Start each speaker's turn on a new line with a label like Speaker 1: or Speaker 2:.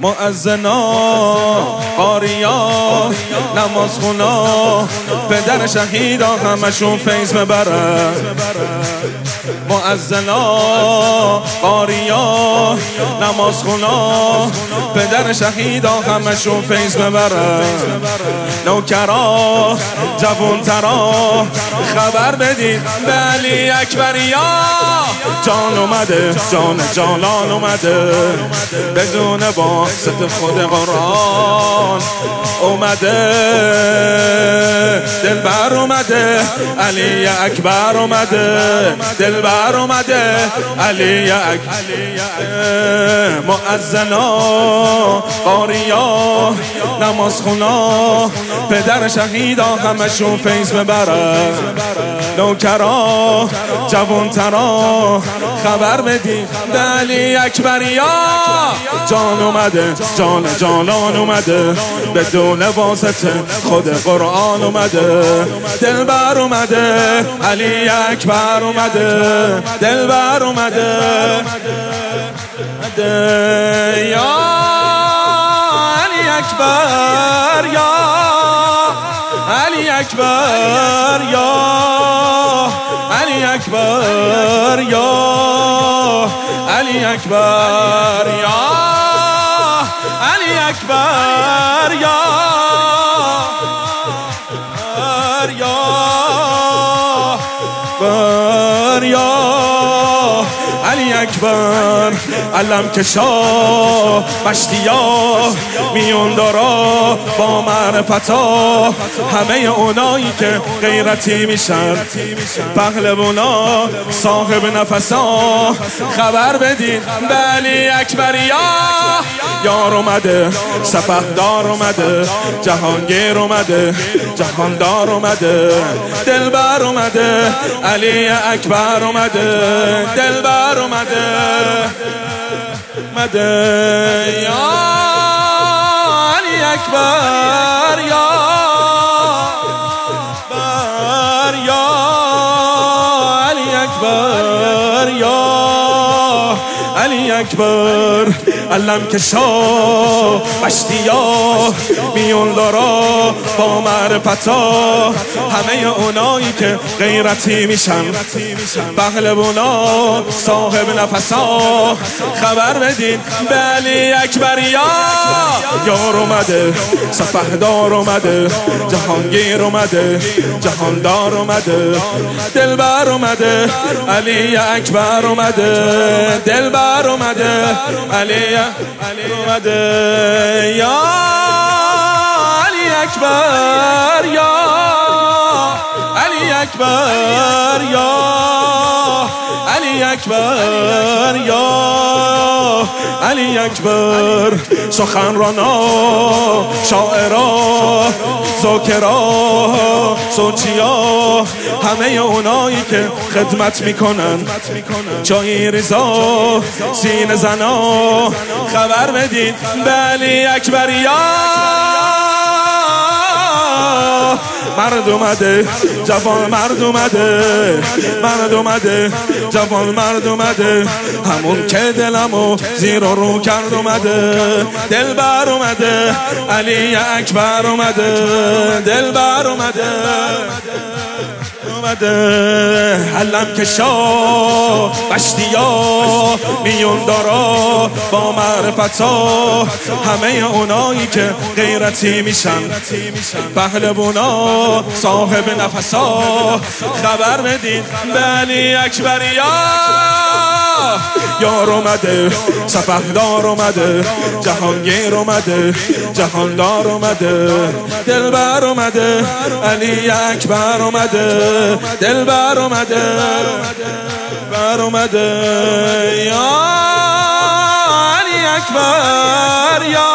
Speaker 1: معزنا قاریا نماز خونا پدر شهیدا همشون فیض ببرن معزنا قاریا نماز خونا پدر شهیدا همشون فیض ببرن نوکرا جوون ترا خبر بدید به علی اکبریا. جان اومده جان جانان اومده. بدون واسط خود قرآن اومده. دلبر اومده علی اکبر اومده دلبر اومده علی اکبر معزنا قاریا نماز خونا پدر شهیدا همشون فیض ببرن نوکرا جوان ترا خبر بدی به علی اکبریا. جان اومده جان جانان اومده بدون واسطه خود قرآن اومده. دلبر اومده. علی اکبر اومده. دلبر اومده. یا علی اکبر یا علی اکبر یا علی اکبر یا علی اکبر یا علی اکبر یا اکبر علم کشا مشتیا میون دارا با معرفتا. همه اونایی که غیرتی میشن. پهلوونا صاحب نفسا. خبر بدین به علی اکبریا. یار اومده سپهدار اومده جهانگیر اومده جهاندار اومده دلبر اومده علی اکبر اومده دلبر اومده اومده. یا علی اکبر یا بر یا علی اکبر یا علی اکبر. علم کشا مشتیا میون دارا. با معرفتا همه اونایی که غیرتی میشن. پهلوونا صاحب نفسا. خبر بدین به علی اکبریا یار اومده سپهدار اومده جهانگیر اومده جهاندار اومده. دلبر اومده علی اکبر اومده. دلبر اومده علی اومده. یا. اکبر یا علی اکبر یا علی اکبر یا علی اکبر. سخنرانا شاعرا ذاکرا سوچیا همه اونایی که خدمت می‌کنن. جایی ریزا سین زنا خبر بدید. به علی اکبریا مرد اومده جوان مرد اومده مرد اومده جوان مرد اومده. همون که دلمو زیر و رو کرد اومده دلبر اومده علی اکبر اومده دلبر اومده. اومده حلم کشا بشتیا میون دارا با معرفتا. همه اونایی که غیرتی میشن. پهلوونا صاحب نفسا. خبر بدین به علی اکبریا. یار اومده سپهدار اومده جهانگیر اومده جهاندار اومده دلبر اومده علی اکبر اومده دلبر اومده بر اومده یا علی اکبر یا